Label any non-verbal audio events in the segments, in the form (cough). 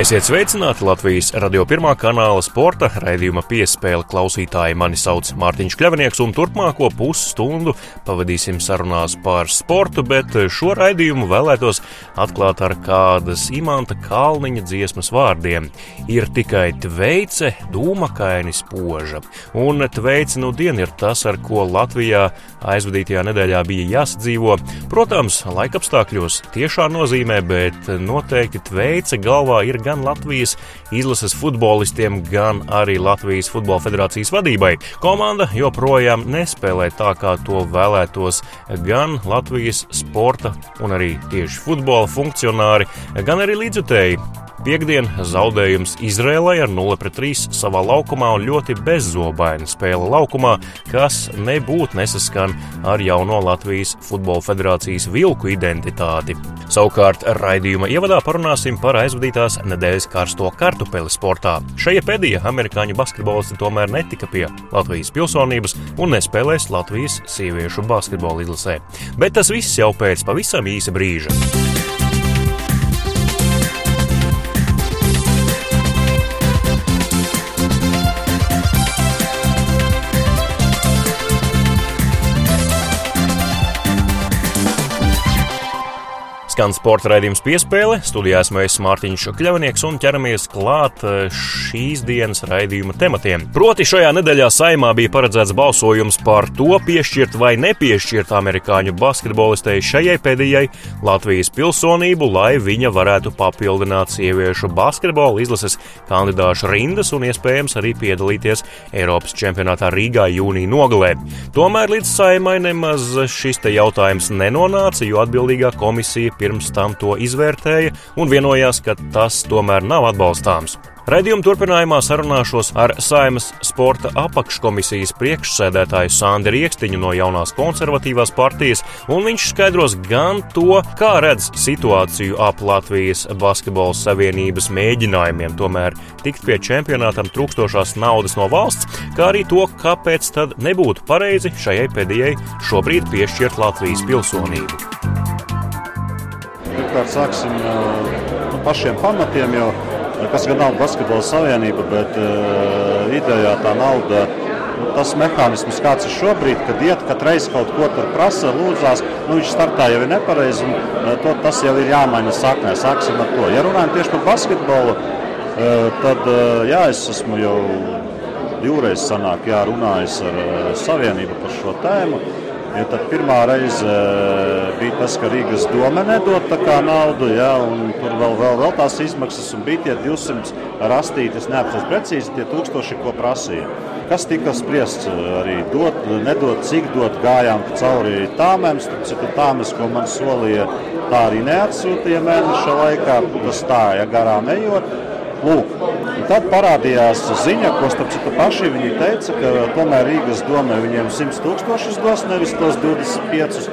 Esiet sveicināti Latvijas radio pirmā kanāla sporta raidījuma piespēle klausītāji. Mani sauc Mārtiņš Kļavnieks, un turpmāko pusstundu pavadīsim sarunās par sportu, bet šo raidījumu vēlētos atklāt ar kādas imanta Kalniņa dziesmas vārdiem. Ir tikai tveice, dūmakaini spoža, un tveice nu dien ir tas, ar ko Latvijā aizvadītajā nedēļā bija jāsadzīvo. Protams, laikapstākļos tiešā nozīmē, bet noteikti tveice galvā ir gan gan Latvijas izlases futbolistiem, gan arī Latvijas Futbola federācijas vadībai. Komanda joprojām nespēlē tā, kā to vēlētos gan Latvijas sporta un arī tieši futbola funkcionāri, gan arī līdzutēji. Piektdien zaudējums Izrēlai ar 0-3 savā laukumā un ļoti bezzobaina spēle laukumā, kas nebūtu nesaskan ar jauno Latvijas Futbola federācijas vilku identitāti. Savukārt raidījuma ievadā parunāsim par aizvadītās nedēļas karsto kartupeli sportā. Šajā pēdējā amerikāņu basketbolisti tomēr netika pie Latvijas pilsonības un nespēlēs Latvijas sieviešu basketbola izlasē. Bet tas viss jau pēc pavisam īsa brīža. Skan sporta raidījums piespēle. Studijā esmu es Mārtiņš Kļavnieks un ķeramies klāt eh, šīs dienas raidījuma tematiem. Proti šajā nedēļā saimā bija paredzēts balsojums par to piešķirt vai nepiešķirt amerikāņu basketbolistei šajai pēdējai Latvijas pilsonību, lai viņa varētu papildināt sieviešu basketbola izlases kandidāšu rindas un iespējams arī piedalīties Eiropas čempionātā Rīgā jūnija nogalē. Tomēr līdz saimai nemaz šis jautājums nenonāca, jo atbildīgā komisija pirms pirms tam to izvērtēja un vienojās, ka tas tomēr nav atbalstāms. Redījuma turpinājumā sarunāšos ar Saimas sporta apakškomisijas priekšsēdētāju Sandru Rieksniņu no jaunās konservatīvās partijas, un viņš skaidros gan to, kā redz situāciju ap Latvijas basketbola savienības mēģinājumiem tomēr tikt pie čempionātam trūkstošās naudas no valsts, kā arī to, kāpēc tad nebūtu pareizi šajai pēdējai šobrīd piešķirt Latvijas pilsonību. Pirmkārt, sāksim no pašiem pamatiem, jo kas gan nav basketbola savienība, bet uh, idejā tā nauda. Nu, tas mehānisms, kāds ir šobrīd, kad iet katru reizi kaut ko tur prasa, lūdzās, nu, viņš startā jau ir nepareizi, un to, tas jau ir jāmaina saknē. Sāksim ar to. Ja runājam tieši par basketbolu, tad jā, es esmu jau divreiz sanāk, jā, runājis ar Savienību par šo tēmu. Ja tad pirmā reize eh, bija tas, ka Rīgas doma nedod naudu, ja, un tur vēl, vēl, vēl tās izmaksas, un bija tie 200 rastīti, es neapceros precīzi, tie tūkstoši, ko prasīja. Kas tika spriests eh, arī dot, nedot, cik dot, gājām cauri tāmēm, citu tāmes, ko man solīja, tā arī neatsūtīja mēneša laikā, tas tā, ja garām ejot. Lūk, tad parādījās ziņa, ko starp citu paši viņi teica, ka tomēr Rīgas domē viņiem 100 tūkstošus dos, nevis tos 25.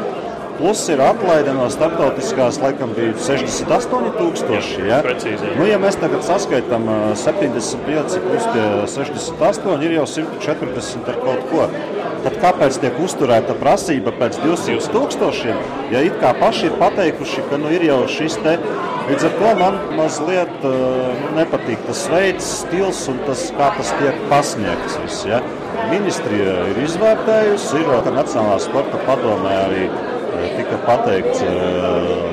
Plus ir atlaide no starptautiskās, laikam, bija 68,000. Ja? Precīzi, nu, ja mēs tagad saskaitām 75 plus 68, ir jau 140 ar kaut ko. Tad kāpēc tiek uzturēta prasība pēc 200 tūkstošiem, ja it kā paši ir pateikuši, ka nu, ir jau šis te Līdz ar to man mazliet uh, nepatīk tas veids, stils un tas, kā tas tiek pasniegts. Viss, ja. Ministrija ir izvērtējusi, ir Nacionālā sporta padomē arī tika pateikts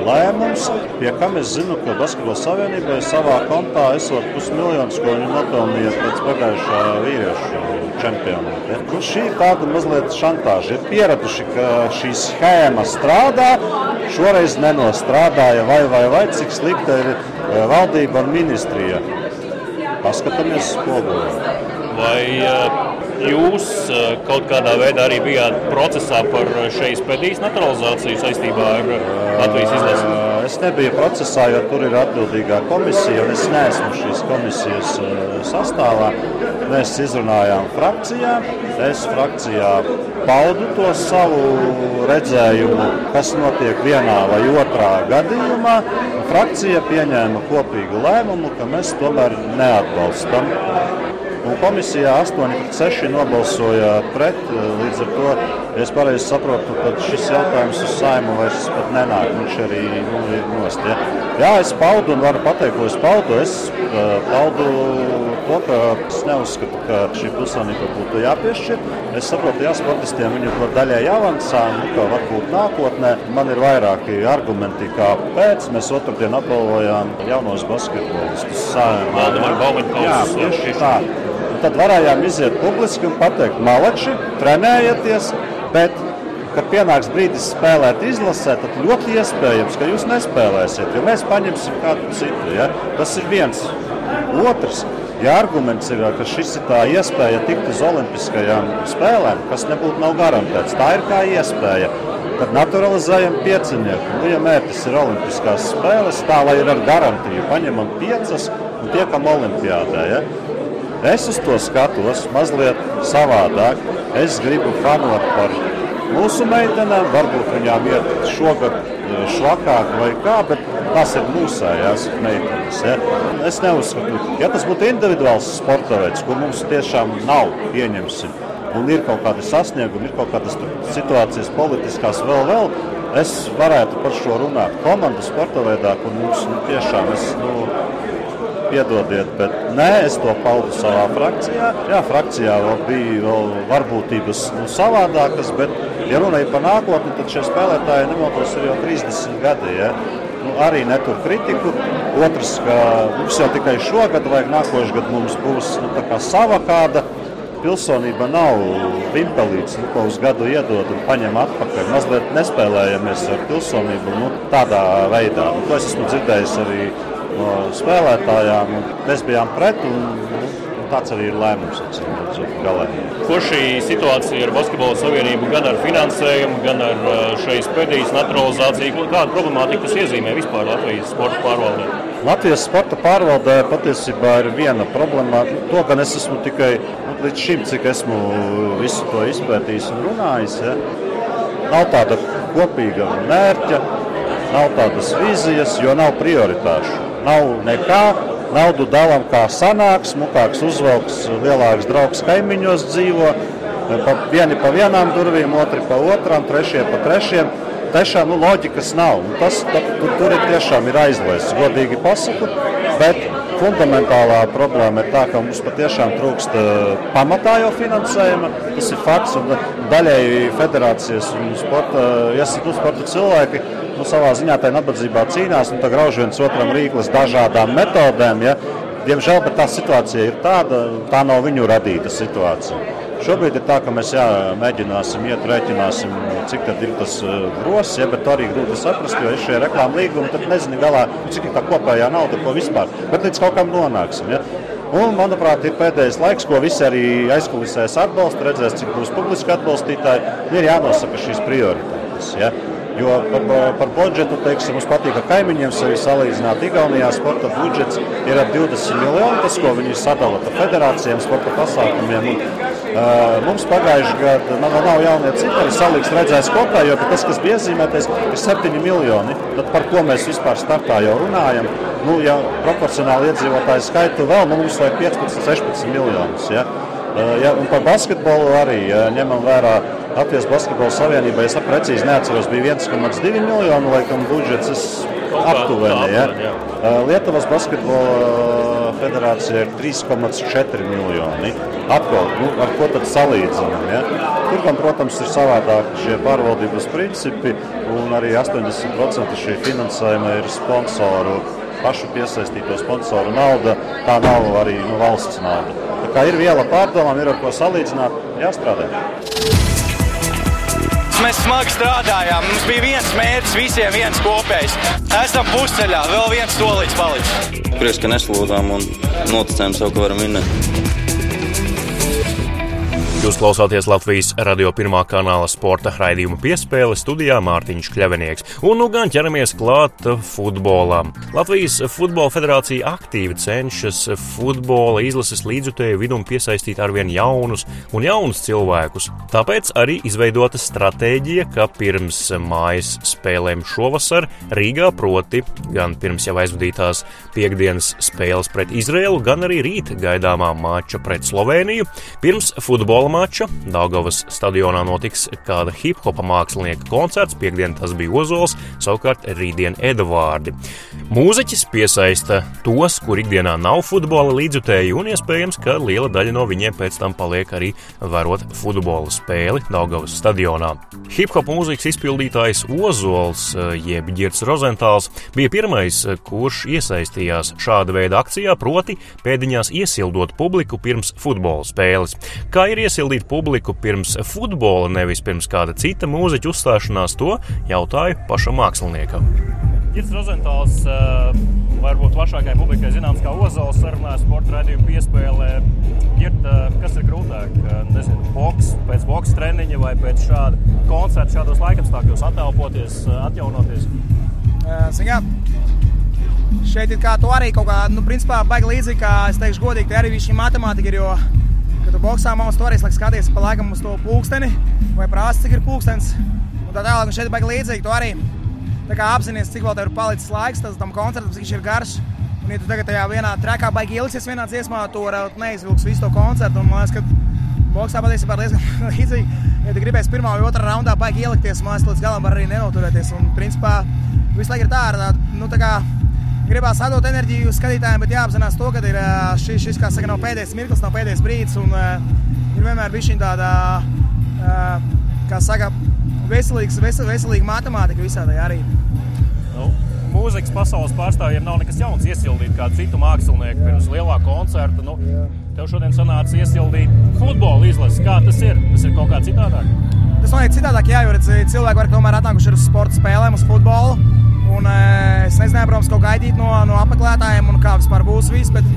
lēmums, pie kam es zinu, ka Basketbola Savienībai savā kontā esot pusmiljonus, ko viņi nopelnīja pēc pagājušā vīriešu čempionāta. Nu, šī ir tāda mazliet šantāža. Ir pieraduši, ka šī schēma strādā, šoreiz nenostrādāja, vai, vai, vai cik slikta ir valdība un ministrija. Paskatāmies spogulī. Vai jūs kaut kādā veidā arī bijāt procesā par šīs pēdējās naturalizāciju saistībā ar Latvijas izlasi? Es nebiju procesā, jo tur ir atbildīgā komisija, un es neesmu šīs komisijas sastāvā. Mēs izrunājām frakcijā. Es frakcijā paudu to savu redzējumu, kas notiek vienā vai otrā gadījumā. Frakcija pieņēma kopīgu lēmumu, ka mēs tomēr neatbalstam Un komisijā 8 pret 6 nobalsoja pret. Līdz ar to, ja es pareizi saprotu, tad šis jautājums uz saimu vairs nenāk. Viņš arī nu, ir nost. Ja? Jā, es paudu un varu pateikt, ko es paudu. Es uh, paudu to, ka es neuzskatu, ka šī pilsonība būtu jāpiešķir. Es saprotu, ka sportistiem viņu to daļai jāavansā, nu, ka varbūt nākotnē man ir vairāki argumenti, kāpēc mēs otrdien apbalvojām jaunos basketbolistus. Jā, tieši tā. Tad varējām iziet publiski un pateikt, maleči, trenējieties, bet kad pienāks brīdis spēlēt izlasē, tad ļoti iespējams, ka jūs nespēlēsiet, jo mēs paņemsim kādu citu. Ja? Tas ir viens. Otrs, Ja arguments ir, ka šis ir tā iespēja tikt uz Olimpiskajām spēlēm, kas nebūtu nav garantēts, tā ir kā iespēja. Tad naturalizējam piecinieku. Nu, ja mērķis ir Olimpiskās spēles, tā lai ir ar garantiju. Paņemam piecas un tiekam Olimpijādē. Ja? Es uz to skatos mazliet savādāk. Es gribu fanot par mūsu meitenēm, varbūt viņām iet šogad švakāk vai kā, bet tas ir mūsējās meitenes. Ja? Es neuzskatu, ja tas būtu individuāls sporta veids, ko mums tiešām nav, pieņemsim, un ir kaut kādi sasniegumi, ir kaut kādas situācijas politiskās vēl, vēl, es varētu par šo runāt komandu sporta veidā, kur mums nu, tiešām es, nu, piedodiet, bet nē, es to paudu savā frakcijā. Jā, frakcijā vēl bija vēl varbūtības nu, savādākas, bet, ja ir par nākotni, tad šie spēlētāji nemaldos ir jau 30 gadi. Ja? Nu, arī netur kritiku. Otrs, ka mums jau tikai šogad, vai nākošais gads mums būs nu, sava kāda pilsonība nav vimpelīts, nu, ko uz gadu iedod un paņem atpakaļ. Mazliet nespēlējamies ar pilsonību nu, tādā veidā. Nu, to es esmu dzirdējis arī no spēlētājām. Mēs bijām pret. Un, nu, Tāds arī ir lēmums. Ko šī situācija ar Basketbola savienību, gan ar finansējumu, gan ar uh, šīs pēdējās naturalizāciju, kāda problemātika tas iezīmē vispār Latvijas sporta pārvaldē? Latvijas sporta pārvaldē patiesībā ir viena problēma. To gan es esmu tikai nu, līdz šim, cik esmu visu to izpētījis un runājis. Ja? Nav tāda kopīga mērķa, nav tādas vīzijas, jo nav prioritāšu nav nekā. Naudu dalām kā sanāks, smukāks uzvalks, lielāks draugs kaimiņos dzīvo. Pa, vieni pa vienām durvīm, otri pa otrām, trešie pa trešiem. Tiešām nu, loģikas nav. Nu, tas, ta, tur, tur ir tiešām ir aizliests, godīgi pasaku. Bet fundamentālā problēma ir tā, ka mums patiešām trūkst pamatā jau finansējuma. Tas ir fakts. Daļēji federācijas un sporta, ja esat nu, sporta cilvēki, nu, savā ziņā tajā nabadzībā cīnās un grauž viens otram rīklis dažādām metodēm. Ja? Diemžēl tā situācija ir tāda, tā nav viņu radīta situācija. Šobrīd ir tā, ka mēs jā, mēģināsim iet, rēķināsim, cik ir tas grozs, ja, bet arī grūti saprast, jo ir šie reklāmas līgumi, tad nezinu galā, cik ir tā kopējā nauda, ko vispār. Bet līdz kaut kam nonāksim. Ja. Un, manuprāt, ir pēdējais laiks, ko visi arī aizkulisēs atbalsta, redzēs, cik būs publiski atbalstītāji. Ir jānosaka šīs prioritātes. Ja. Jo par, par budžetu teiksim, mums patīk, ka kaimiņiem sevi salīdzināt. Igaunijā sporta budžets ir ap 20 miljoni, tas, ko viņi sadala federācijām, sporta pasākumiem. Un, uh, mums pagājušajā gadā nav, nav jaunie cipari, salīdz redzēs kopā, jo tas, kas bija iezīmētais, ir 7 miljoni. Tad par ko mēs vispār startā jau runājam? Nu, ja proporcionāli iedzīvotāju skaitu vēl, nu, mums vajag 15, 16 miljonus. Ja? Uh, ja, par basketbolu arī ja, ņemam vērā Latvijas Basketbola Savienība, ja es precīzi neatceros, bija 1,2 miljonu laikam budžets. Aptuveni, ja. Lietuvas Basketbola federācija ir 3,4 miljoni. Atkal, nu, ar ko tad salīdzinām? Ja? Tur, gan, protams, ir savādāk šie pārvaldības principi, un arī 80% šī finansējuma ir sponsoru, pašu piesaistīto sponsoru nauda. Tā nav arī nu, valsts nauda. Tā kā ir viela pārdomām, ir ar ko salīdzināt, jāstrādā. Mēs smagi strādājām. Mums bija viens mērķis, visiem viens kopējs. Esam pusceļā, vēl viens solīts palicis. Prieks, ka neslūdām un noticējām sev, ka varam vinnēt. Jūs klausāties Latvijas radio pirmā kanāla sporta raidījuma piespēle studijā Mārtiņš Kļavinieks. Un nu gan ķeramies klāt futbolam. Latvijas Futbola federācija aktīvi cenšas futbola izlases līdzutēju vidum piesaistīt arvien jaunus un jaunus cilvēkus. Tāpēc arī izveidota stratēģija, ka pirms mājas spēlēm šovasar Rīgā, proti gan pirms jau aizvadītās piekdienas spēles pret Izrēlu, gan arī rīt gaidāmā mača pret Sloveniju, pirms futbola mača Daugavas stadionā notiks kāda hip-hopa mākslinieka koncerts, piekdien tas bija Ozols, savukārt rītdien Edvārdi. Mūziķis piesaista tos, kur ikdienā nav futbola līdzutēji, un iespējams, ka liela daļa no viņiem pēc tam paliek arī vērot futbola spēli Daugavas stadionā. Hip-hop mūzikas izpildītājs Ozols, jeb Girts Rozentāls, bija pirmais, kurš iesaistījās šāda veida akcijā, proti pēdiņās iesildot publiku pirms futbola spēles. Kā ir iesildīt sagaidīt publiku pirms futbola, nevis pirms kāda cita mūziķa uzstāšanās, to jautāju pašam māksliniekam. Girts Rozentāls, eh, varbūt plašākajai publikai zināms kā Ozols, sarunāja sporta raidījumu piespēlē. Girt, eh, kas ir grūtāk? Eh, nezinu, boks, pēc boks treniņa vai pēc šāda koncerta šādos laikapstākļos attelpoties, atjaunoties? Ziņā, šeit ir kā to arī kaut kā, nu, principā, baigi līdzīgi, kā es teikšu godīgi, tā arī šī matemātika ir, jo Kad boxā maus to arī skaties pa laikam uz to pulksteni vai prāsi, cik ir pulkstenis. Un tā tālāk, un šeit baigi līdzīgi. Tu arī apzināties, cik vēl tev ir palicis laiks tas tam koncertam, cik viņš ir garš. Un, ja tu tagad tajā vienā trekā baigi ilgsies vienā dziesmā, to varētu neizvilkt visu to koncertu. Un, man liekas, ka boxā patiesībā ir diezgan (laughs) līdzīgi. Ja tu gribēsi pirmā vai otrā raundā baigi ielikties, man liekas, līdz galam var arī nenoturēties. Un, principā, visu laiku ir tā, ar, nu, tā kā gribās atdot enerģiju skatītājiem, bet jāapzinās to, ka ir šis, šis kā saka, nav pēdējais mirklis, nav pēdējais brīdis. Un, ir vienmēr bijis tāda, uh, kā saka, veselīgs, vesel, veselīga matemātika visā tajā arī. Nu, mūzikas pasaules pārstāvjiem nav nekas jauns iesildīt kādu citu mākslinieku pirms lielā koncerta. Nu, tev šodien sanāca iesildīt futbola izlasi. Kā tas ir? Tas ir kaut kā citādāk. Tas man ir citādāk, jā, jo cilvēki var tomēr atnākuši uz sporta spēlēm, uz futbolu. Un, e, es nezināju, protams, ko gaidīt no, no apmeklētājiem un kā vispār būs viss. Bet,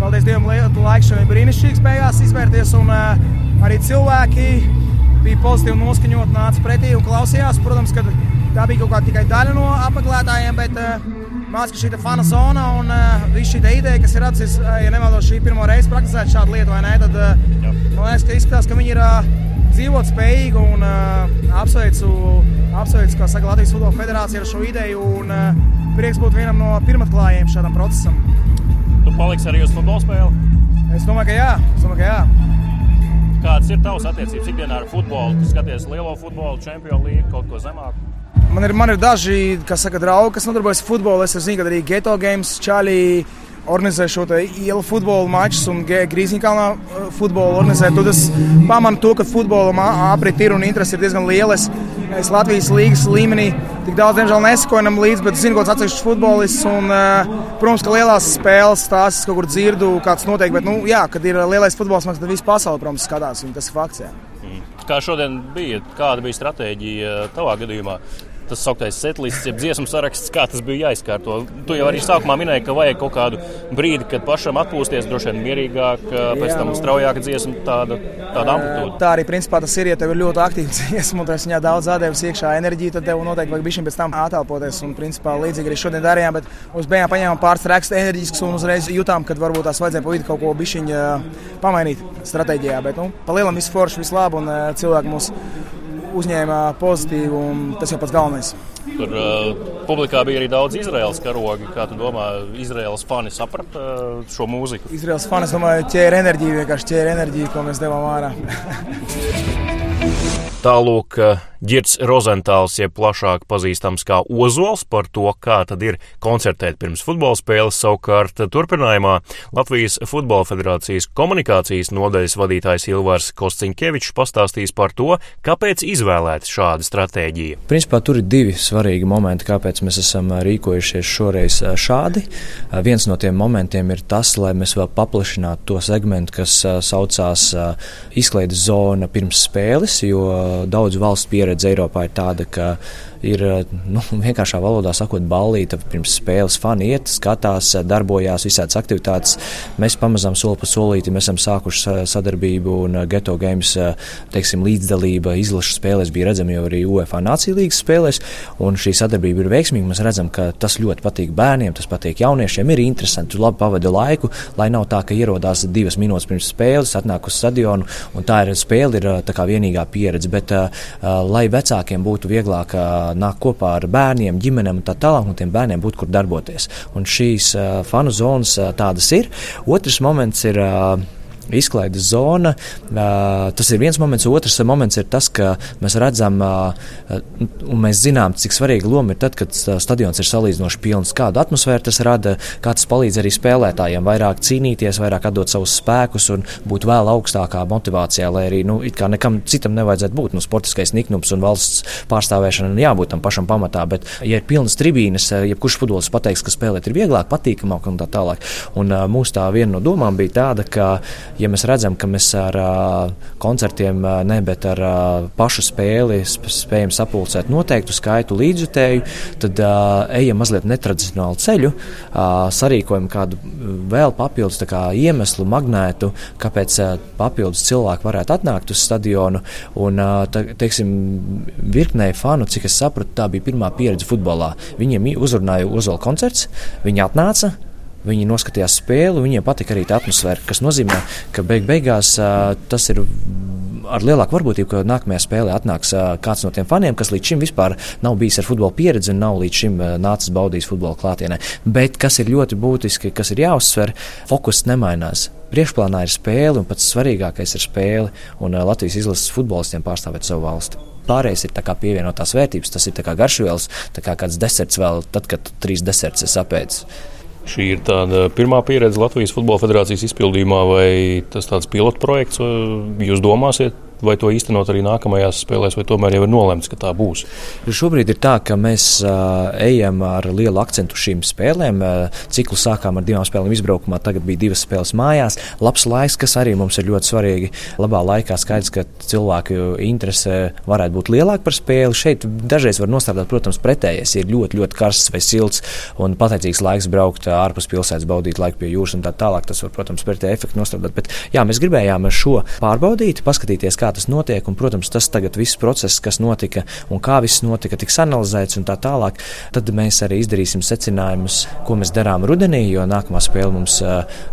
paldies Dievam, laiks šodien brīnišķīgs beigās izvērties. Un, e, arī cilvēki bija pozitīvi noskaņoti, nāca pretī un klausījās. Protams, ka tā bija kaut kāda tikai daļa no apmeklētājiem. Bet, e, Mācās, ka šī ir fana zona un uh, viss šī ideja, kas ir radusies, ja nemaldos, šī pirmo reizi praktizēt šādu lietu, vai ne? Tad uh, man liekas, ka izskatās, ka viņi ir uh, dzīvot spējīgi un uh, apsveicu apsveicu, kā saka Latvijas Futbola Federācija ar šo ideju un uh, prieks būt vienam no pirmatklājiem šādam procesam. Tu paliksi arī uz futbola spēli? Es domāju, ka jā. Es domāju, ka jā. Kādas ir tavas attiecības ikdienā ar futbolu? Tu skaties lielo futbolu, čempionu līniju, kaut ko zemāku? Man ir, man ir daži saka, draugi, kas nodarbojas ar futbolu. Es zinu, ka arī Geto Games, Čālijā organizē šo ielu futbola mačus un Grīziņkalnā Es Latvijas līnijas līmenī tik daudz, diemžēl, nesakojam līdzi, bet zinu, kāds atsevišķs futbolists. Un, uh, protams, ka lielās spēles tās kaut kur dzirdu, kāds notiek. Bet, nu, jā, kad ir lielais futbols, tad viss pasaule, protams, skatās. Tas ir fakts. Jā. Kā šodien bija? Kāda bija stratēģija tavā gadījumā? Tas sauktais setlists, jeb dziesmu saraksts, kā tas bija jāizkārto. Tu jau arī sākumā minēji, ka vajag kaut kādu brīdi, kad pašam atpūsties, droši vien mierīgāk, pēc tam straujāka dziesma, tāda, tāda amplitūda. Tā arī principā tas ir, ja tev ir ļoti aktīva (laughs) dziesma un tas viņā daudz atdevis iekšā enerģiju, tad tev noteikti vajag bišķiņ pēc tam atelpoties. Un principā līdzīgi arī šodien darījām, bet uz beigām paņēmām pāris traks enerģisks un uzreiz jutām, kad varbūt tās vajadzēja pa vidu kaut ko bišķiņ pamainīt stratēģijā. Bet, nu, pa lielam viss forši, viss labi un cilvēki mūs uzņēma pozitīvi, un tas jau pats galvenais. Tur uh, publikā bija arī daudz izraels karogi. Kā tu domā, Izraels fani saprata uh, šo mūziku? Izraels fani, es domāju, ķēra enerģiju, vienkārši ķēra enerģiju, ko mēs devām ārā. (laughs) Tālūk, Girts Rozentāls, jeb plašāk pazīstams kā Ozols, par to, kā tad ir koncertēt pirms futbola spēles. Savukārt, turpinājumā Latvijas Futbola Federācijas komunikācijas nodaļas vadītājs Ilvars Kosciņkevičs pastāstīs par to, kāpēc izvēlēta šāda stratēģija. Principā tur ir divi svarīgi momenti, kāpēc mēs esam rīkojušies šoreiz šādi. Viens no tiem momentiem ir tas, lai mēs vēl paplašinātu to segmentu, kas saucās izklaides zona pirms spēles, jo daudzu valstu pieredze Eiropā ir tāda, ka ir nu, vienkāršā valodā sakot, ballīta pirms spēles fani iet, skatās, darbojās, visādas aktivitātes. Mēs pamazām soli pa solīti esam sākuši sadarbību un Geto Games teiksim, līdzdalība izlašu spēlēs bija redzama jau arī UEFA Nācija līgas spēlēs, šī sadarbība ir veiksmīga. Mēs redzam, ka tas ļoti patīk bērniem, tas patīk jauniešiem, ir interesanti, labi pavadi laiku, lai nav tā, ka ierodās divas minūtes pirms spēles, atnāk uz stadionu, un tā ir spēle, ir tā kā vienīgā pieredze. Bet, lai vecākiem būtu vieglāk nāk kopā ar bērniem, ģimenēm un tā tālāk, un tiem bērniem būtu kur darboties. Un šīs fanu zonas tādas ir. Otrs moments ir izklaides zona. Tas ir viens moments. Otrs moments ir tas, ka mēs redzam un mēs zinām, cik svarīga loma ir tad, kad stadions ir salīdzinoši pilns. Kādu atmosfēru tas rada, kā tas palīdz arī spēlētājiem vairāk cīnīties, vairāk atdot savus spēkus un būt vēl augstākā motivācijā, lai arī nu, nekam citam nevajadzētu būt. Nu, sportiskais niknums un valsts pārstāvēšana jābūt tam pašam pamatā, bet, ja ir pilnas tribīnes, jebkurš futbolists pateiks, ka spēlēt ir vieglāk, patīkamāk un tā tālāk. Un mūsu tā viena no domām bija tāda, ka ja mēs redzam, ka mēs ar koncertiem, ne, bet ar pašu spēli spējam sapulcēt noteiktu skaitu līdzjutēju, tad ejam mazliet netradicionālu ceļu, sarīkojam kādu vēl papildus kā, iemeslu, magnētu, kāpēc papildus cilvēki varētu atnākt uz stadionu. Un, ta, teiksim, virknei fanu, cik es sapratu, tā bija pirmā pieredze futbolā. Viņiem uzrunāja Ozola koncerts, viņi atnāca. Viņi noskatījās spēli, viņiem patika arī tā atmosfēra, kas nozīmē, ka beig beigās tas ir ar lielāku varbūtību, ka nākamajā spēlē atnāks kāds no tiem faniem, kas līdz šim vispār nav bijis ar futbola pieredzi un nav līdz šim nācis baudījis futbola klātienē. Bet kas ir ļoti būtiski, kas ir jāuzsver, fokus nemainās. Priekšplānā ir spēle, un pats svarīgākais ir spēle, un Latvijas izlases futbolistiem pārstāvēt savu valsti. Pārējais ir pievienotās vērtības, tas ir kā garšvielas, kā kāds deserts vēl, tad, kad trīs deserts es apēdu. Šī ir tāda pirmā pieredze Latvijas Futbola Federācijas izpildījumā, vai tas tāds pilotu projekts, jūs domāsiet? Vai to īstenot arī nākamajās spēlēs, vai tomēr jau ir nolemts, ka tā būs? Šobrīd ir tā, ka mēs ejam ar lielu akcentu šīm spēlēm. Ciklu sākām ar divām spēlēm izbraukumā, tagad bija divas spēles mājās. Labs laiks, kas arī mums ir ļoti svarīgi. Labā laikā skaidrs, ka cilvēku interese varētu būt lielāka par spēli. Šeit dažreiz var nostādīt, protams, pretējais. Ir ļoti, ļoti karsts vai silts un pateicīgs laiks braukt ārpus pilsētas, baudīt laiku pie jūras un tā tālāk. Tas var, protams, pretēji efektu nostādīt. Bet jā, mēs gribējām šo pārbaudīt, paskatīties, kā tas notiek. Un, protams, tas tagad viss process, kas notika un kā viss notika, tiks analizēts un tā tālāk. Tad mēs arī izdarīsim secinājumus, ko mēs darām rudenī, jo nākamā spēle mums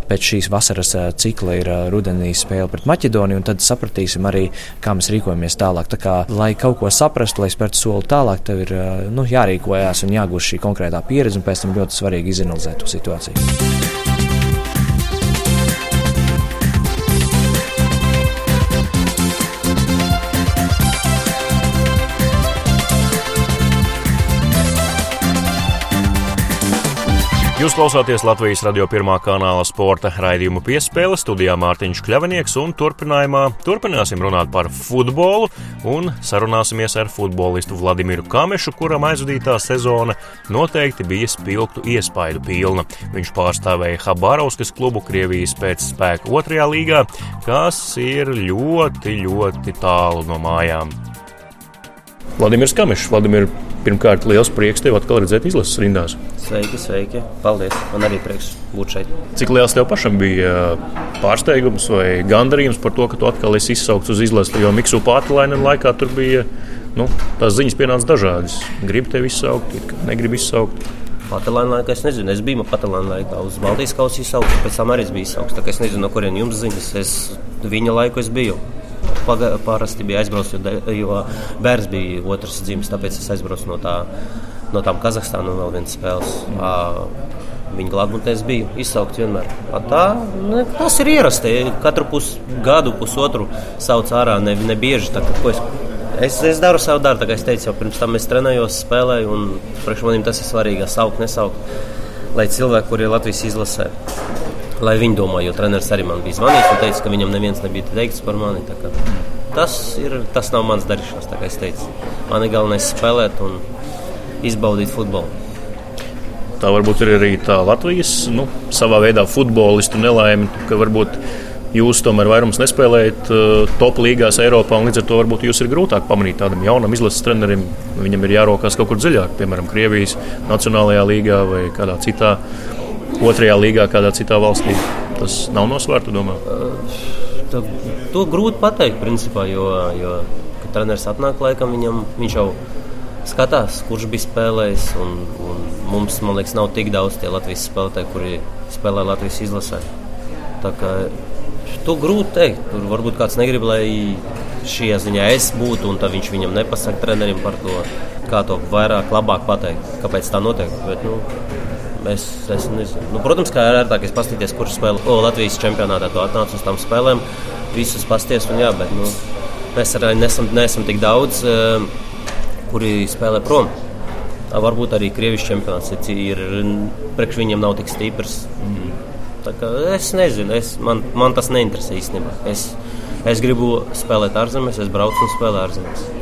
pēc šīs vasaras cikla ir rudenī spēle pret Maķedoniju, un tad sapratīsim arī, kā mēs rīkojamies tālāk. Tā kā, lai kaut ko saprastu, lai spērtu soli tālāk, tev ir nu, jārīkojas un jāgūst šī konkrētā pieredze, un pēc tam ļoti svarīgi izanalizēt to situāciju. Jūs klausāties Latvijas radio pirmā kanāla sporta raidījumu piespēle studijā Mārtiņš Kļavinieks un turpinājumā turpināsim runāt par futbolu un sarunāsimies ar futbolistu Vladimiru Kamešu, kuram aizvadītā sezona noteikti bija spilgtu iespaidu pilna. Viņš pārstāvēja Habarovskas klubu Krievijas pēcspēku otrajā līgā, kas ir ļoti, ļoti tālu no mājām. Vladimirs Kamešs, Vladimir, pirmkārt, liels prieks tevi atkal redzēt izlases rindās. Sveiki, sveiki. Paldies. Man arī prieks būt šeit. Cik liels tev pašam bija pārsteigums vai gandarījums par to, ka tu atkal esi izsaukts uz izlasi, jo Miksu Pārtilainen laikā tur bija nu, tās ziņas pienāca dažādas. Gribu tevi izsaukt, negribu izsaukt. Patalāna laikā es nezinu, es biju Patalāna laikā uz Baltijas kausa izsaukts, pēc tam arī biju izsaukts. Tā kā es nezinu, no kurien jums ziņas, es viņa laiku es biju. Paga, parasti bija aizbraucis, jo, jo bērns bija otrs dzimis, tāpēc es aizbraucu no, tā, no tām Kazahstānas un vēl vienas spēles. Mm. Viņa glābšanas bija izsaukta vienmēr. Tā, ne, tas ir ierasti. Katru pus, gadu, pusotru sauc ārā, ne, ne bieži. Tā, es, es, es daru savu darbu, kā es teicu, jau pirms tam es trenējos, spēlēju. Priekš manim tas ir svarīgi, saukt, nesaukt. Lai cilvēki, kuriem ir Latvijas izlasē, lai viņi domā, jo treneris arī man bija zvanījis un teica, ka viņam neviens nebija teikts par mani. Tas, ir, tas nav mans darīšanas, kā es teicu. Man ir galvenais spēlēt un izbaudīt futbolu. Tā varbūt ir arī tā Latvijas nu, savā veidā futbolistu nelaime, ka varbūt Jūs tomēr vairums nespēlējat uh, top līgās Eiropā, līdz ar to varbūt jūs ir grūtāk pamanīt tādam jaunam izlases trenerim. Viņam ir jārokās kaut kur dziļāk, piemēram, Krievijas Nacionālajā līgā vai kādā citā, otrajā līgā, kādā citā valstī. Tas nav nosvērts, domā. To, to grūti pateikt, principā, jo, jo kad treneris atnāk laikam, viņam, viņš jau skatās, kurš bija spēlējis. Un, un mums, man liekas, nav tik daudz tie Latvijas spēlētāji, kuri spēlē Latvijas izlasē. Tā kā To grūti teikt. Tur varbūt kāds negrib, lai šajā ziņā es būtu, un viņš viņam nepasaka trenerim par to, kā to vairāk, labāk pateikt, kāpēc tā notiek. Bet, nu, Es, es nezinu. Nu, protams, kā ir ērtākais paskatīties, kurš spēlē o, Latvijas čempionātā. Tu atnāc uz tām spēlēm, visus pasties. Un, jā, bet, nu, mēs arī nesam, nesam tik daudz, uh, kuri spēlē prom. Varbūt arī Krievijas čempionāts ir, ir priekš viņiem nav tik stiprs. Mm. Es nezinu, es, man, man tas neinteresē īstenībā. Es, es gribu spēlēt ārzemēs, es braucu un spēlēju ārzemēs.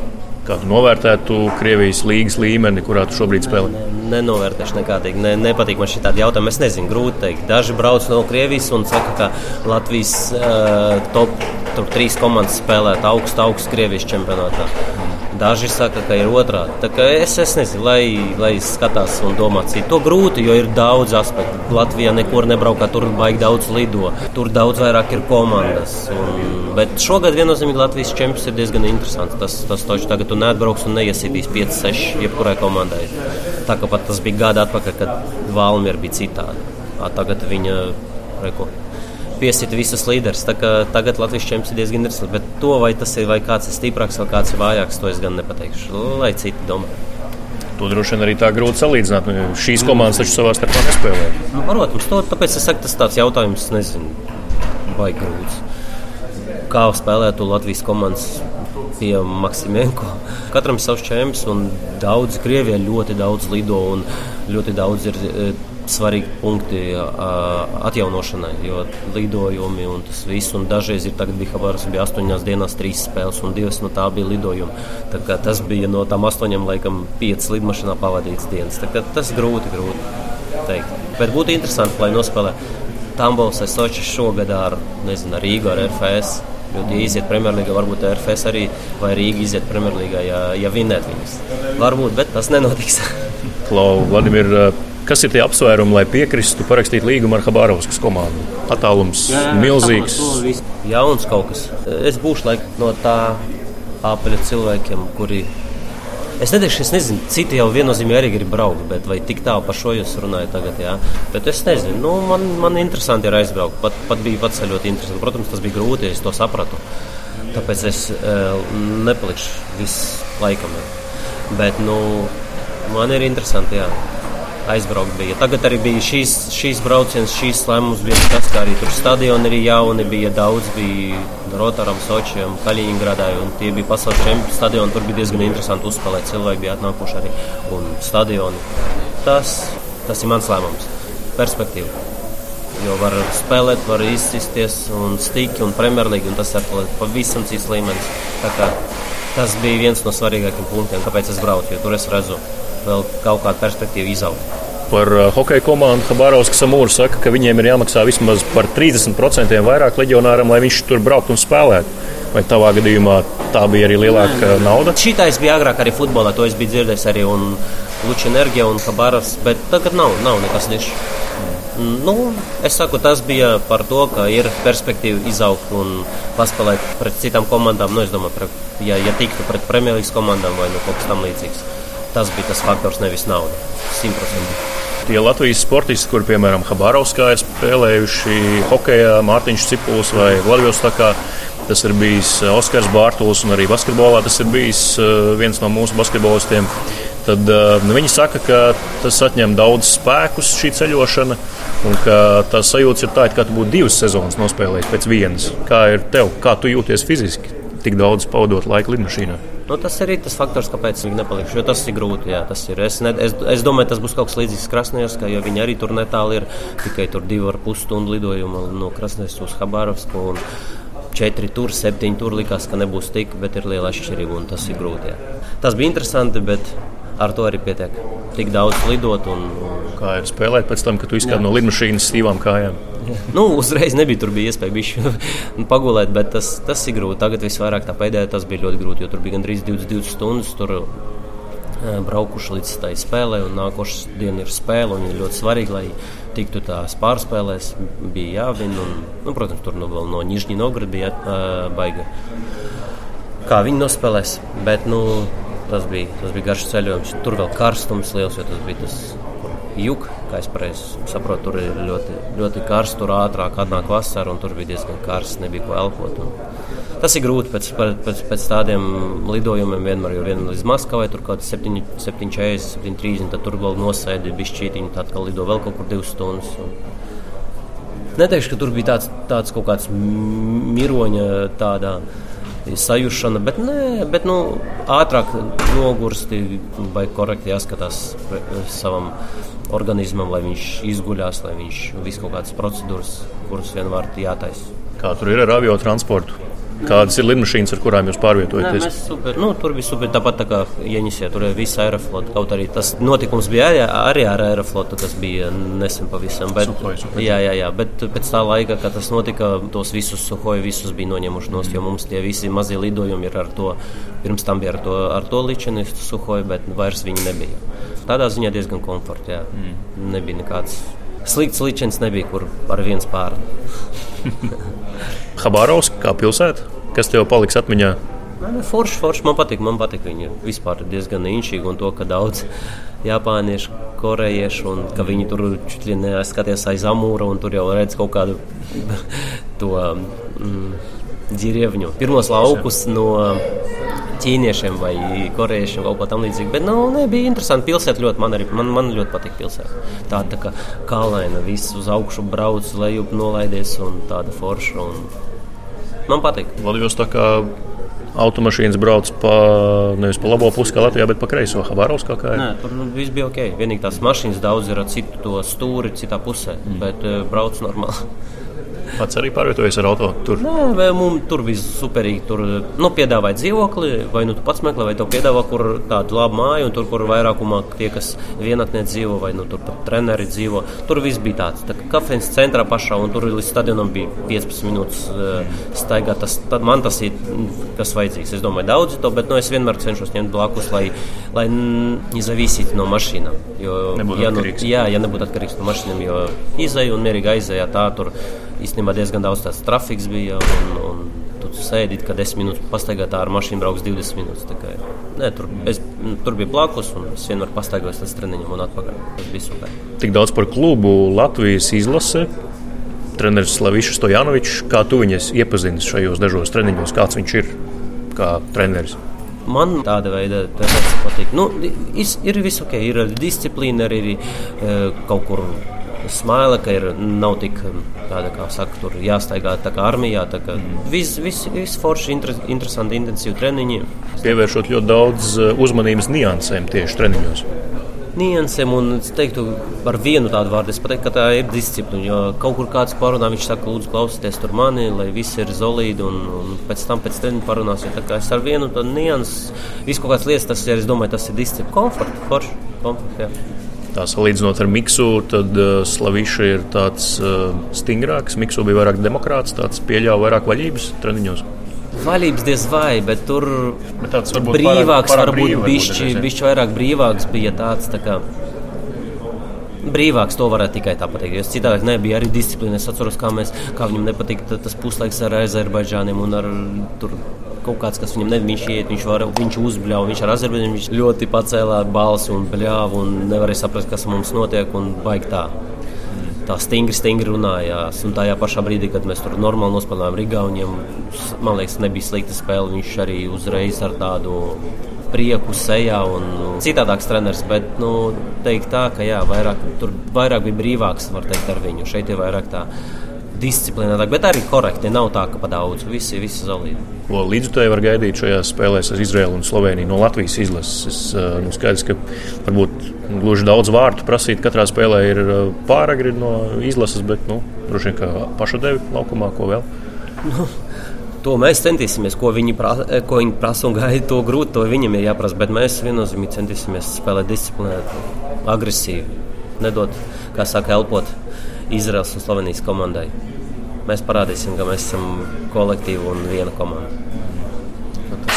Kādu novērtētu Krievijas līnijas līmeni, kurā tu šobrīd spēlē? Ne, nenovērtēšu nekādīgi. Ne, nepatīk man šī tāda jautājuma. Es nezinu, grūti pateikt. Daži brauc no Krievijas un saka, ka Latvijas uh, top, top trīs komandas spēlē augstu, augstu Krievijas čempionātā. Daži saka, ka ir otrādi. Es, es nezinu, lai, lai skatās un domā citu. To grūti, jo ir daudz aspektu. Latvijā nekur nebraukā, tur baigi daudz lido. Tur daudz vairāk ir komandas. Un, bet šogad viennozīmīgi Latvijas čempions ir diezgan interesants. Tas, tas taču tagad tu neatbrauks un neiesitīs 5, 6 jebkurai komandai. Tā kā pat tas bija gada atpakaļ, kad Valmiera bija citādi. Tagad viņa reko piesita visas līderis. Tagad Latvijas čempions ir diezgan interesants. Bet to, vai tas ir vai kāds ir stiprāks vai kāds ir vājāks, to es gan nepateikšu. Lai citi domā. To droši vien arī tā grūti salīdzināt. Nu, šīs komandas taču savā starpā nespēlē. Nu, protams, to, tāpēc es saku, tas tāds jautājums, nezinu, vai grūts. Kā spēlētu Latvijas komandas pie Maksimenko? Katram ir savs čempions, un daudz Krievijā ļoti daudz lido un ļoti daudz ir svarīgi punkti atjaunošanai, jo lidojumi un tas viss, un dažreiz ir tagad bija Habaras, bija astoņās dienās trīs spēles, un divas no tā bija lidojumi. Tā tas bija no tām astoņām, laikam, piecas lidmašīnā pavadīts dienas. Tas grūti, grūti teikt. Bet būtu interesanti, lai nospēlē Tambols vai Sočis šogad ar, nezinu, ar Rīgu, ar RFS. Jo, ja iziet Premjerlīgā, varbūt RFS arī vai Rīga iziet Premjerlīgā, ja, ja vinnēt viņus. Varbūt, bet tas nenotiks. Klau, Vladimir, Kas ir tie apsvērumi, lai piekristu parakstīt līgumu ar Habārovskas komandu? Attālums jā, milzīgs. Jauns kaut kas. Es būšu laik, no tā apaļa cilvēkiem, kuri. Es neteikšu, es nezinu, citi jau viennozīmīgi arī grib braukt, bet vai tik tālu par šo jūs runājat tagad, jā. Bet es nezinu, nu, man, man interesanti ir aizbraukt. Pat, pat bija pats ļoti interesanti. Protams, tas bija grūti, es to sapratu. Tāpēc es uh, nepalikšu visu laikam. Bet, nu, man ir interesanti, jā aizbraukt. Bija. Tagad arī bija šīs, šīs brauciens, šīs lēmums bija tas, ka arī tur stadioni ir jauni, bija daudz, bija Rotaram, Sočiem, Kaļiņgradai, un tie bija pasaules čempioni stadioni. Tur bija diezgan interesanti uzspēlēt, cilvēki bija atnākuši arī un stadioni. Tas, tas ir mans lēmums, perspektīva. Jo var spēlēt, var izsisties un stīki un premjerlīgi, un tas ir pavisam cits līmenis. Tas bija viens no svarīgākajiem punktiem, kāpēc es braucu, jo tur es redzu vēl kaut kādu perspektīvu izaugt. Par uh, hokeja komandu Habārovska Samūra saka, ka viņiem ir jāmaksā vismaz par 30% vairāk leģionāram, lai viņš tur brauktu un spēlētu. Vai tavā gadījumā tā bija arī lielāka Nē. nauda? Šitais bija agrāk arī futbolā, to es biju dzirdējis arī un Luča Enerģija un Habārovs, bet tagad nav, nav nekas nišs. Nu, es saku, tas bija par to, ka ir perspektīva izaugt un paspēlēt pret citām komandām. Nu, es domāju, pret, ja, ja tiktu pret Premjerlīgas komandām vai nu, kaut kas tam līdzīgs. Tas bija tas faktors, nevis nauda. 100%. Tie Latvijas sportisti, kur piemēram Habārovskā ir spēlējuši hokeja, Mārtiņš Cipuls vai Vladivostakā, tas ir bijis Oskars Bārtuls un arī basketbolā tas ir bijis eh, viens no mūsu basketbolistiem. Tad uh, viņi saka, ka tas atņem daudz spēkus šī ceļošana, un ka tās sajūtas ir tādas, ka tu būtu divas sezonas nospēlējis pēc vienas. Kā ir tev, kā tu jūties fiziski, tik daudz pavadot laiku lidmašīnā? Nu, tas ir tas faktors, kāpēc viņi nepaliks. Jo tas ir grūti. Jā, tas ir. Es, ne, es, es domāju, tas būs kaut kas līdzīgs Krasnodarbam, jo viņi arī tur netālu ir tikai divu ar pus stundu lidojuma no Krasnodarbas uz Habārovsku. Četri tur, septiņi tur likās, ka nebūs tik, bet ir liela atšķirība un tas ir grūti. Jā. Tas bija interesanti, bet ar to arī pietiek. Tik daudz lidot un, un Kā ir spēlēt pēc tam, kad tu izkāp no lidmašīnas stīvām kājām? Nu, uzreiz nebija tur bija iespēja bišķi (laughs) pagulēt, bet tas, tas ir grūti. Tagad visvairāk tā pēdējā tas bija ļoti grūti, jo tur bija gandrīz 22 stundas. Tur, braukuši līdz tai spēlei, un nākošais diena ir spēle. Ir ļoti svarīgi, lai tiktu tās pārspēlēs. Bija jāvina. Un, nu, protams, tur nu, no Nīžņa Nograda bija uh, baiga. Kā viņi nospēlēs, bet nu, tas, bija, tas bija garš ceļojums. Tur vēl karstums liels, jo tas bija tas juk, kā es pareizi saprotu, tur ir ļoti, ļoti karsts, tur ātrāk atnāk vasara, un tur bija diezgan karsts, nebija ko elpot. Un tas ir grūti pēc, pēc, pēc tādiem lidojumiem vienmēr, jo vienam līdz Maskavai tur kaut kāds 7,40, 7,30, tad tur vēl nosēdi bišķītiņi, tad kā lido vēl kaut kur divas stundas. Un... Neteikšu, ka tur bija tāds, tāds kaut kāds miroņa tādā sajūšana, bet, nē, bet nu, ātrāk nogursti vai korekti jāskatās savam organismam, lai viņš izguļās, lai viņš visu kaut kādas procedūras, kuras vienmēr jātaisa. Kā tur ir ar avio transportu? Kādas ir lidmašīnas, ar kurām jūs pārvietojaties? Nē, super, nu, tur bija super. Tāpat tā kā Jeņķisē, tur bija visa aeroflota. Kaut arī tas notikums bija arī, arī ar aeroflotu, tas bija nesen pavisam. Bet, suhoj, suhoj. Jā, jā, jā, bet pēc tā laika, kad tas notika, tos visus suhoju visus bija noņemuši no jo mums tie visi mazie lidojumi ir ar to. Pirms tam bija ar to, ar to ličenistu suhoju, bet vairs viņi nebija. Tādā ziņā diezgan komforta. Mm. Nebija nekāds slikts ličens, nebija kur ar viens pāri. (laughs) Habārovs kā pilsēta, kas tev paliks atmiņā? Forši, forši man patīk. Man patīk viņa vispār diezgan inčīga un to, ka daudz japāniešu, korejiešu un ka viņi tur skaties aiz amūra un tur jau redz kaut kādu (laughs) to mm, dzīvnieku. Pirmos laukus no ķīniešiem vai korejiešiem kaut ko tamlīdzīgu. Bet nu, ne, bija interesanti. Pilsēta ļoti man arī man, man ļoti patīk. Pilsēta. Tāda tā kā kalnaina, viss uz augšu brauc, lejup nolaidies un tāda forša. Un Man patīk. Latvijas tā kā automašīnas brauc pa, nevis pa labo pusi, kā Latvijā, bet pa kreiso. Havāros kā ir? Nē, tur viss bija ok. Vienīgi tās mašīnas daudz ir ar citu stūri, citā pusē, mm. bet uh, brauc normāli. Pats arī pārvietojies ar auto. Tur Nē, mums tur viss superīgi. Tur nu, piedāvāja dzīvokli, vai nu tu pats meklē, vai tev piedāvā kur tādu labu māju, un tur, kur vairākumā tie, kas vienatnē dzīvo, vai nu tur pat treneri dzīvo. Tur viss bija tāds. Tā kā kafejnīcas centrā pašā, un tur līdz stadionam bija 15 minūtes uh, staigāt. Tas, man tas ir, kas vajadzīgs. Es domāju, daudz to, bet nu, es vienmēr cenšos ņemt blakus, lai, lai izavīsītu no mašīnām. Jo, ja, nu, jā, ja nebūtu atkarīgs no mašīnām, jo izēja un mierīgi aizējā tā tur īstenībā diezgan daudz tāds trafiks bija. Un, un tu sēdi, kad 10 minūtes pastaigā ar mašīnu brauks 20 minūtes. Nē, tur, es, tur bija blakus, un es vienmēr pastaigājos līdz treniņam un atpakaļ. Tas bija super. Tik daudz par klubu Latvijas izlase. Treneris Slavičs Stojanovičs, kā tu viņus iepazini šajos dažos treniņos, kāds viņš ir kā treneris? Man tāda veida treniņš patīk. Nu, ir, ir viss ok, ir disciplīna, arī ir kaut kur smaila, ka ir, nav tik tāda, kā saka, tur jāstaigā tā kā armijā. Tā kā viss vis, vis forši, inter, interesanti, intensīvi treniņi. Pievēršot ļoti daudz eh, uzmanības niansēm tieši treniņos. Niansēm, un es teiktu, ar vienu tādu vārdu, es pateiktu, ka tā ir disciplīna. Jo kaut kur kāds parunā, viņš saka, lūdzu, klausieties tur mani, lai viss ir zolīdi, un, un pēc tam pēc treniņa parunāsim. Tā kā es ar vienu tādu niansu, visu kaut kādas lietas, tas ir, es domāju, tas ir disciplīna, komforts, forši, komforts, jā. Tā salīdzinot ar Miksu, tad uh, Slaviša ir tāds uh, stingrāks. Miksu bija vairāk demokrāts, tāds pieļāva vairāk vaļības treniņos. Vaļības diez vai, bet tur bet tāds varbūt brīvāks, pārāk, pārāk varbūt bišķi, bišķi vairāk brīvāks bija tāds. Tā kā, Brīvāks to varētu tikai tā pateikt. Jo citādi nebija arī disciplīna. Es atceros, kā, mēs, kā viņam nepatika tas puslaiks ar Azerbaidžāniem un ar tur kaut kāds, kas viņam nevis iet, viņš, var, viņš uzbļāva, viņš ar azarbaidiem viņš ļoti pacēlā balsi un bļāva un nevarēja saprast, kas mums notiek un baig tā. Stingri, stingri runājās. Un tajā pašā brīdī, kad mēs tur normāli nospēlējām Rīgā, viņam, man liekas, nebija slikta spēle. Viņš arī uzreiz ar tādu prieku sejā un citādāks treneris. Bet, nu, teikt tā, ka jā, vairāk, tur vairāk bija brīvāks, var teikt, ar viņu. Šeit ir vairāk tā disciplinētāk, bet arī korekti. Nav tā, ka pa daudz, visi, visi zolīti. Ko līdzutēji var gaidīt šajās spēlēs ar Izraēlu un Sloveniju no Latvijas izlases? Es, nu, skaidrs, ka varbūt gluži daudz vārtu prasīt katrā spēlē ir pāragri no izlases, bet nu, droši vien kā paša devi laukumā, ko vēl. Nu. (laughs) To mēs centīsimies, ko viņi, prasa, ko viņi prasa un gaida. To grūti to viņam ir jāprasa. Bet mēs viennozīmīgi centīsimies spēlēt disciplinēti, agresīvi nedot, kā saka, elpot Izraels un Slovenijas komandai. Mēs parādīsim, ka mēs esam kolektīva un viena komanda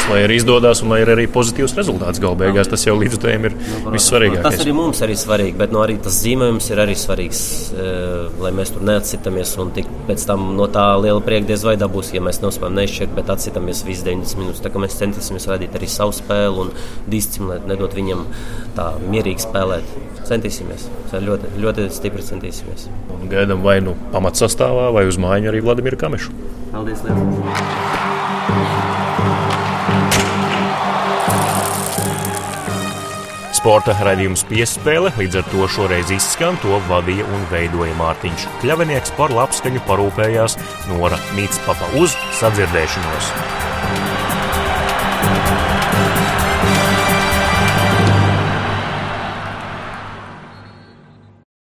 lai arī izdodas un lai ir arī pozitīvs rezultāts galu beigās. Tas jau līdz tam ir nu, vissvarīgākais. Tas arī mums ir svarīgi, bet no arī tas zīmējums ir arī svarīgs, eh, lai mēs tur neatsitamies un tik pēc tam no tā liela prieka diez vai dabūs, ja mēs nospējam nešķirt, bet atsitamies visas 90 minūtes. Tā kā mēs centīsimies radīt arī savu spēli un disciplināti, nedot viņam tā mierīgi spēlēt. Centīsimies, ļoti, ļoti stipri centīsimies. Un gaidām vai nu pamatsastāvā, vai uz mājiņu arī Vladimiru Kamešu. Paldies! Liels. Sporta raidījums piespēle līdz ar to šoreiz izskan. To vadīja un veidoja Mārtiņš Kļavinieks par labskaņu parūpējās Nora Mītspapa uz sadzirdēšanos.